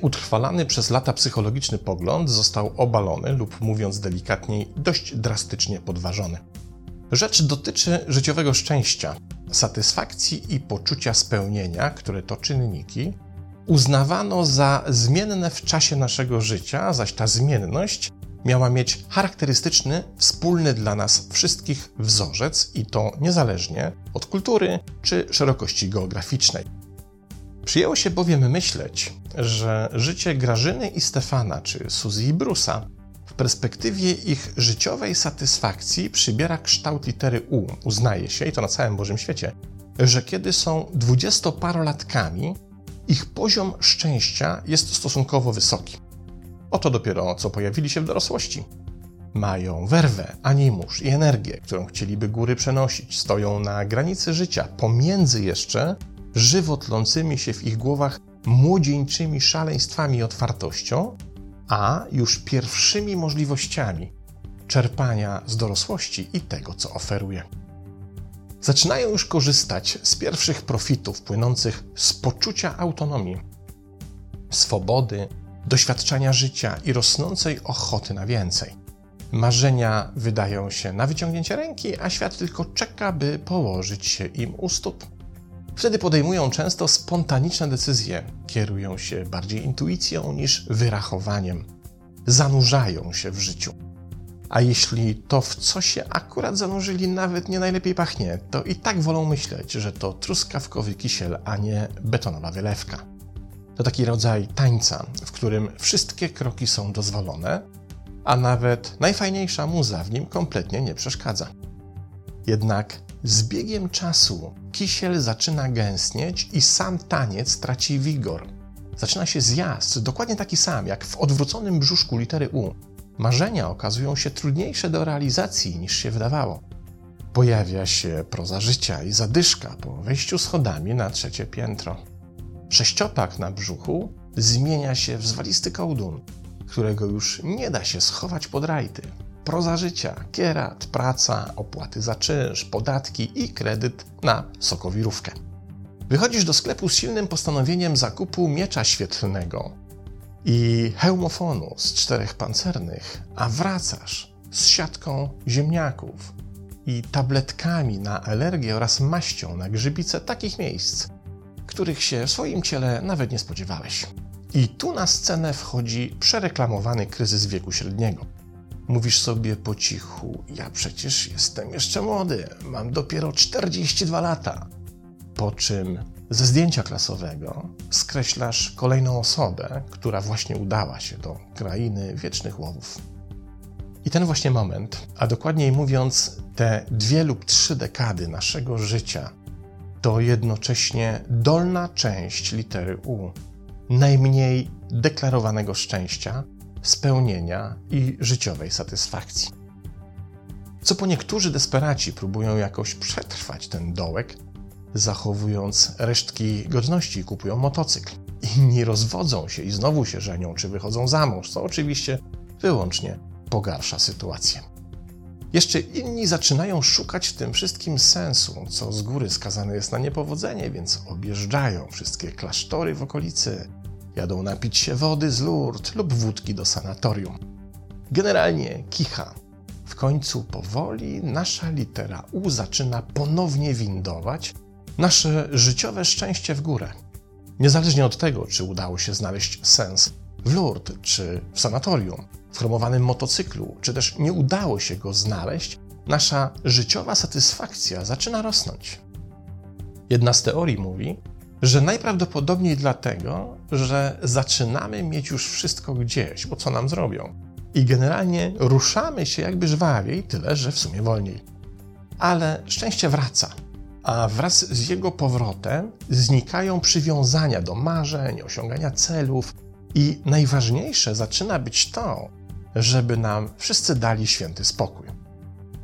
utrwalany przez lata psychologiczny pogląd został obalony lub mówiąc delikatniej, dość drastycznie podważony. Rzecz dotyczy życiowego szczęścia, satysfakcji i poczucia spełnienia, które to czynniki uznawano za zmienne w czasie naszego życia, zaś ta zmienność miała mieć charakterystyczny, wspólny dla nas wszystkich wzorzec i to niezależnie od kultury czy szerokości geograficznej. Przyjęło się bowiem myśleć, że życie Grażyny i Stefana czy Suzy i Brusa w perspektywie ich życiowej satysfakcji przybiera kształt litery U. Uznaje się, i to na całym Bożym świecie, że kiedy są dwudziestoparolatkami, ich poziom szczęścia jest stosunkowo wysoki. Oto dopiero co pojawili się w dorosłości. Mają werwę, animusz i energię, którą chcieliby góry przenosić. Stoją na granicy życia, pomiędzy jeszcze żywo tlącymi się w ich głowach młodzieńczymi szaleństwami i otwartością, a już pierwszymi możliwościami czerpania z dorosłości i tego, co oferuje. Zaczynają już korzystać z pierwszych profitów płynących z poczucia autonomii, swobody, doświadczenia życia i rosnącej ochoty na więcej. Marzenia wydają się na wyciągnięcie ręki, a świat tylko czeka, by położyć się im u stóp. Wtedy podejmują często spontaniczne decyzje, kierują się bardziej intuicją niż wyrachowaniem, zanurzają się w życiu. A jeśli to, w co się akurat zanurzyli, nawet nie najlepiej pachnie, to i tak wolą myśleć, że to truskawkowy kisiel, a nie betonowa wylewka. To taki rodzaj tańca, w którym wszystkie kroki są dozwolone, a nawet najfajniejsza muza w nim kompletnie nie przeszkadza. Jednak z biegiem czasu kisiel zaczyna gęstnieć i sam taniec traci wigor. Zaczyna się zjazd, dokładnie taki sam jak w odwróconym brzuszku litery U. Marzenia okazują się trudniejsze do realizacji niż się wydawało. Pojawia się proza życia i zadyszka po wejściu schodami na trzecie piętro. Sześciopak na brzuchu zmienia się w zwalisty kołdun, którego już nie da się schować pod rajty. Proza życia, kierat, praca, opłaty za czynsz, podatki i kredyt na sokowirówkę. Wychodzisz do sklepu z silnym postanowieniem zakupu miecza świetlnego i hełmofonu z czterech pancernych, a wracasz z siatką ziemniaków i tabletkami na alergię oraz maścią na grzybice takich miejsc, których się w swoim ciele nawet nie spodziewałeś. I tu na scenę wchodzi przereklamowany kryzys wieku średniego. Mówisz sobie po cichu: Ja przecież jestem jeszcze młody, mam dopiero 42 lata. Po czym ze zdjęcia klasowego skreślasz kolejną osobę, która właśnie udała się do krainy wiecznych łowów. I ten właśnie moment, a dokładniej mówiąc, te dwie lub trzy dekady naszego życia, to jednocześnie dolna część litery U, najmniej deklarowanego szczęścia, spełnienia i życiowej satysfakcji. Co po niektórzy desperaci próbują jakoś przetrwać ten dołek, zachowując resztki godności, kupują motocykl. Inni rozwodzą się i znowu się żenią, czy wychodzą za mąż, co oczywiście wyłącznie pogarsza sytuację. Jeszcze inni zaczynają szukać w tym wszystkim sensu, co z góry skazane jest na niepowodzenie, więc objeżdżają wszystkie klasztory w okolicy, jadą napić się wody z Lourdes lub wódki do sanatorium. Generalnie kicha. W końcu powoli nasza litera U zaczyna ponownie windować nasze życiowe szczęście w górę. Niezależnie od tego, czy udało się znaleźć sens w Lourdes czy w sanatorium, w chromowanym motocyklu, czy też nie udało się go znaleźć, nasza życiowa satysfakcja zaczyna rosnąć. Jedna z teorii mówi, że najprawdopodobniej dlatego, że zaczynamy mieć już wszystko gdzieś, bo co nam zrobią. I generalnie ruszamy się jakby żwawiej, tyle że w sumie wolniej. Ale szczęście wraca, a wraz z jego powrotem znikają przywiązania do marzeń, osiągania celów, i najważniejsze zaczyna być to, żeby nam wszyscy dali święty spokój.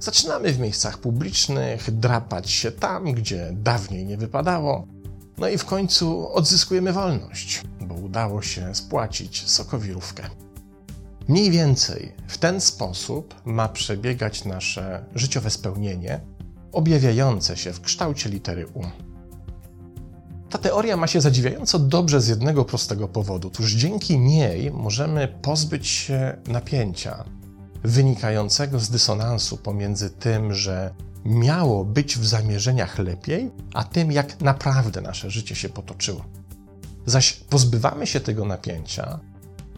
Zaczynamy w miejscach publicznych drapać się tam, gdzie dawniej nie wypadało, no i w końcu odzyskujemy wolność, bo udało się spłacić sokowirówkę. Mniej więcej w ten sposób ma przebiegać nasze życiowe spełnienie, objawiające się w kształcie litery U. Ta teoria ma się zadziwiająco dobrze z jednego prostego powodu. Otóż dzięki niej możemy pozbyć się napięcia wynikającego z dysonansu pomiędzy tym, że miało być w zamierzeniach lepiej, a tym, jak naprawdę nasze życie się potoczyło. Zaś pozbywamy się tego napięcia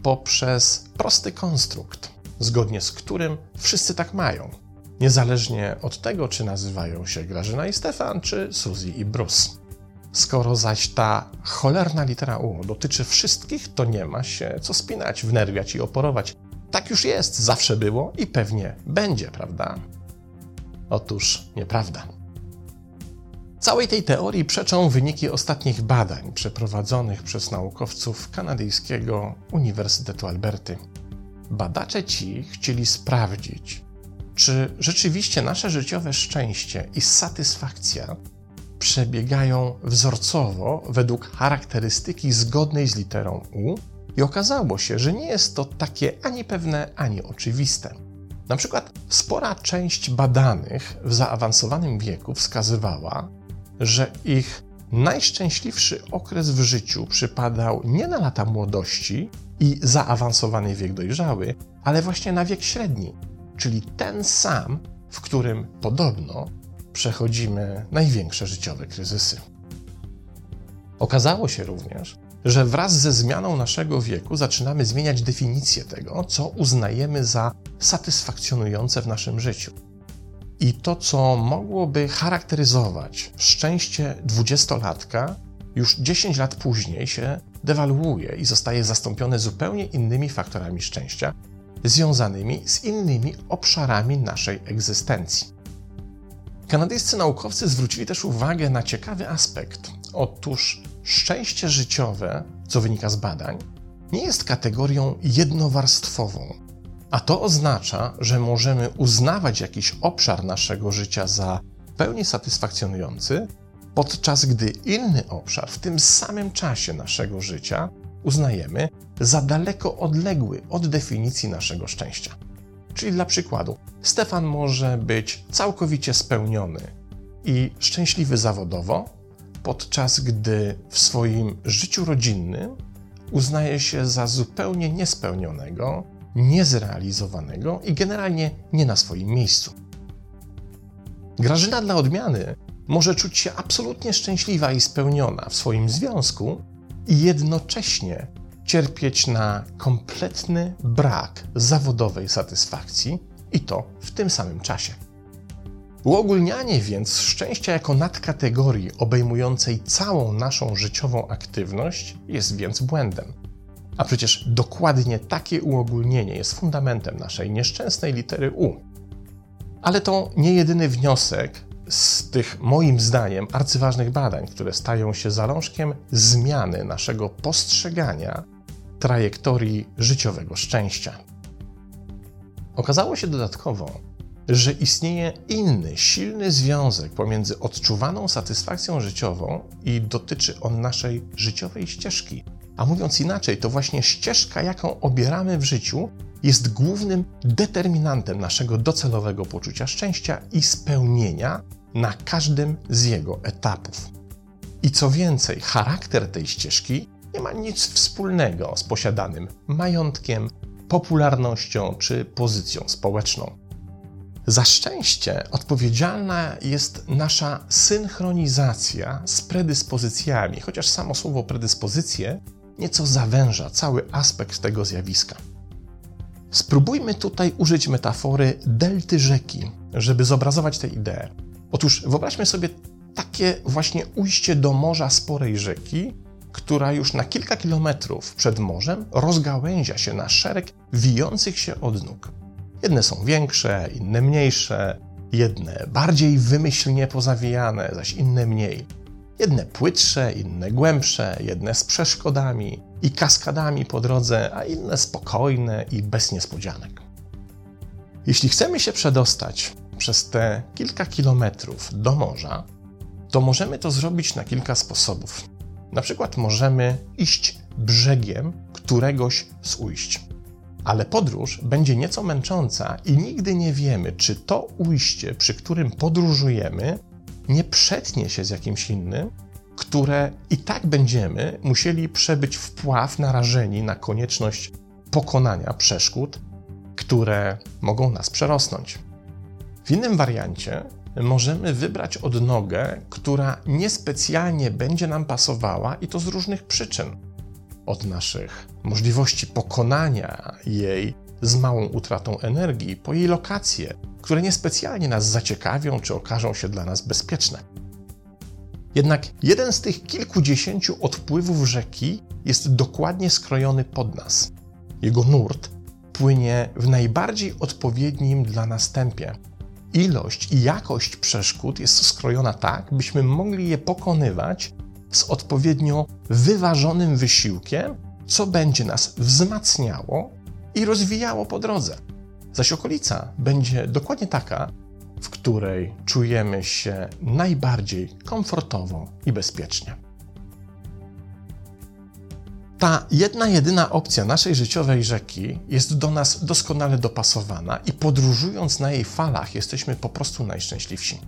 poprzez prosty konstrukt, zgodnie z którym wszyscy tak mają, niezależnie od tego, czy nazywają się Grażyna i Stefan, czy Suzy i Bruce. Skoro zaś ta cholerna litera U dotyczy wszystkich, to nie ma się co spinać, wnerwiać i oporować. Tak już jest, zawsze było i pewnie będzie, prawda? Otóż nieprawda. Całej tej teorii przeczą wyniki ostatnich badań przeprowadzonych przez naukowców kanadyjskiego Uniwersytetu Alberty. Badacze ci chcieli sprawdzić, czy rzeczywiście nasze życiowe szczęście i satysfakcja przebiegają wzorcowo według charakterystyki zgodnej z literą U, i okazało się, że nie jest to takie ani pewne, ani oczywiste. Na przykład spora część badanych w zaawansowanym wieku wskazywała, że ich najszczęśliwszy okres w życiu przypadał nie na lata młodości i zaawansowany wiek dojrzały, ale właśnie na wiek średni, czyli ten sam, w którym podobno przechodzimy największe życiowe kryzysy. Okazało się również, że wraz ze zmianą naszego wieku zaczynamy zmieniać definicję tego, co uznajemy za satysfakcjonujące w naszym życiu. I to, co mogłoby charakteryzować szczęście dwudziestolatka, już 10 lat później się dewaluuje i zostaje zastąpione zupełnie innymi faktorami szczęścia, związanymi z innymi obszarami naszej egzystencji. Kanadyjscy naukowcy zwrócili też uwagę na ciekawy aspekt. Otóż szczęście życiowe, co wynika z badań, nie jest kategorią jednowarstwową, a to oznacza, że możemy uznawać jakiś obszar naszego życia za pełni satysfakcjonujący, podczas gdy inny obszar w tym samym czasie naszego życia uznajemy za daleko odległy od definicji naszego szczęścia. Czyli dla przykładu, Stefan może być całkowicie spełniony i szczęśliwy zawodowo, podczas gdy w swoim życiu rodzinnym uznaje się za zupełnie niespełnionego, niezrealizowanego i generalnie nie na swoim miejscu. Grażyna dla odmiany może czuć się absolutnie szczęśliwa i spełniona w swoim związku i jednocześnie cierpieć na kompletny brak zawodowej satysfakcji i to w tym samym czasie. Uogólnianie więc szczęścia jako nadkategorii obejmującej całą naszą życiową aktywność jest więc błędem. A przecież dokładnie takie uogólnienie jest fundamentem naszej nieszczęsnej litery U. Ale to nie jedyny wniosek z tych, moim zdaniem, arcyważnych badań, które stają się zalążkiem zmiany naszego postrzegania trajektorii życiowego szczęścia. Okazało się dodatkowo, że istnieje inny, silny związek pomiędzy odczuwaną satysfakcją życiową i dotyczy on naszej życiowej ścieżki. A mówiąc inaczej, to właśnie ścieżka, jaką obieramy w życiu, jest głównym determinantem naszego docelowego poczucia szczęścia i spełnienia na każdym z jego etapów. I co więcej, charakter tej ścieżki nie ma nic wspólnego z posiadanym majątkiem, popularnością czy pozycją społeczną. Za szczęście odpowiedzialna jest nasza synchronizacja z predyspozycjami, chociaż samo słowo predyspozycje nieco zawęża cały aspekt tego zjawiska. Spróbujmy tutaj użyć metafory delty rzeki, żeby zobrazować tę ideę. Otóż wyobraźmy sobie takie właśnie ujście do morza sporej rzeki, która już na kilka kilometrów przed morzem rozgałęzia się na szereg wijących się odnóg. Jedne są większe, inne mniejsze, jedne bardziej wymyślnie pozawijane, zaś inne mniej. Jedne płytsze, inne głębsze, jedne z przeszkodami i kaskadami po drodze, a inne spokojne i bez niespodzianek. Jeśli chcemy się przedostać przez te kilka kilometrów do morza, to możemy to zrobić na kilka sposobów. Na przykład możemy iść brzegiem któregoś z ujść ale podróż będzie nieco męcząca i nigdy nie wiemy, czy to ujście, przy którym podróżujemy, nie przetnie się z jakimś innym które i tak będziemy musieli przebyć wpław narażeni na konieczność pokonania przeszkód, które mogą nas przerosnąć. W innym wariancie możemy wybrać odnogę, która niespecjalnie będzie nam pasowała i to z różnych przyczyn. Od naszych możliwości pokonania jej z małą utratą energii, po jej lokacje, które niespecjalnie nas zaciekawią czy okażą się dla nas bezpieczne. Jednak jeden z tych kilkudziesięciu odpływów rzeki jest dokładnie skrojony pod nas. Jego nurt płynie w najbardziej odpowiednim dla nas tempie. Ilość i jakość przeszkód jest skrojona tak, byśmy mogli je pokonywać z odpowiednio wyważonym wysiłkiem, co będzie nas wzmacniało i rozwijało po drodze. Zaś okolica będzie dokładnie taka, w której czujemy się najbardziej komfortowo i bezpiecznie. Ta jedna, jedyna opcja naszej życiowej rzeki jest do nas doskonale dopasowana i podróżując na jej falach jesteśmy po prostu najszczęśliwsi.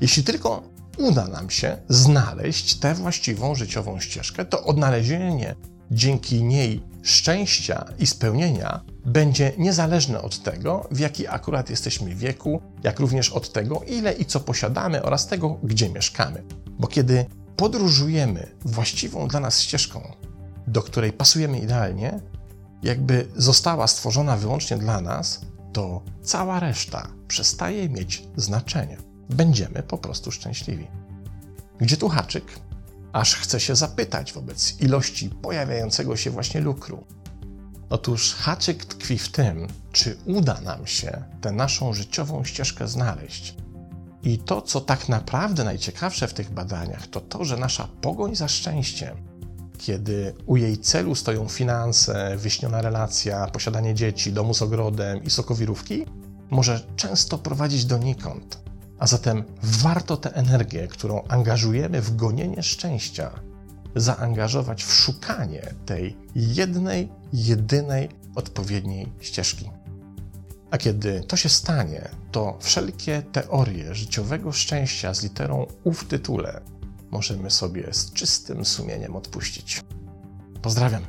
Jeśli tylko uda nam się znaleźć tę właściwą życiową ścieżkę, to odnalezienie dzięki niej szczęścia i spełnienia będzie niezależne od tego, w jaki akurat jesteśmy wieku, jak również od tego, ile i co posiadamy oraz tego, gdzie mieszkamy. Bo kiedy podróżujemy właściwą dla nas ścieżką, do której pasujemy idealnie, jakby została stworzona wyłącznie dla nas, to cała reszta przestaje mieć znaczenie. Będziemy po prostu szczęśliwi. Gdzie tu haczyk? Aż chce się zapytać wobec ilości pojawiającego się właśnie lukru. Otóż haczyk tkwi w tym, czy uda nam się tę naszą życiową ścieżkę znaleźć. I to, co tak naprawdę najciekawsze w tych badaniach, to to, że nasza pogoń za szczęściem, kiedy u jej celu stoją finanse, wyśniona relacja, posiadanie dzieci, domu z ogrodem i sokowirówki, może często prowadzić donikąd. A zatem warto tę energię, którą angażujemy w gonienie szczęścia, zaangażować w szukanie tej jednej, jedynej, odpowiedniej ścieżki. A kiedy to się stanie, to wszelkie teorie życiowego szczęścia z literą U w tytule możemy sobie z czystym sumieniem odpuścić. Pozdrawiam.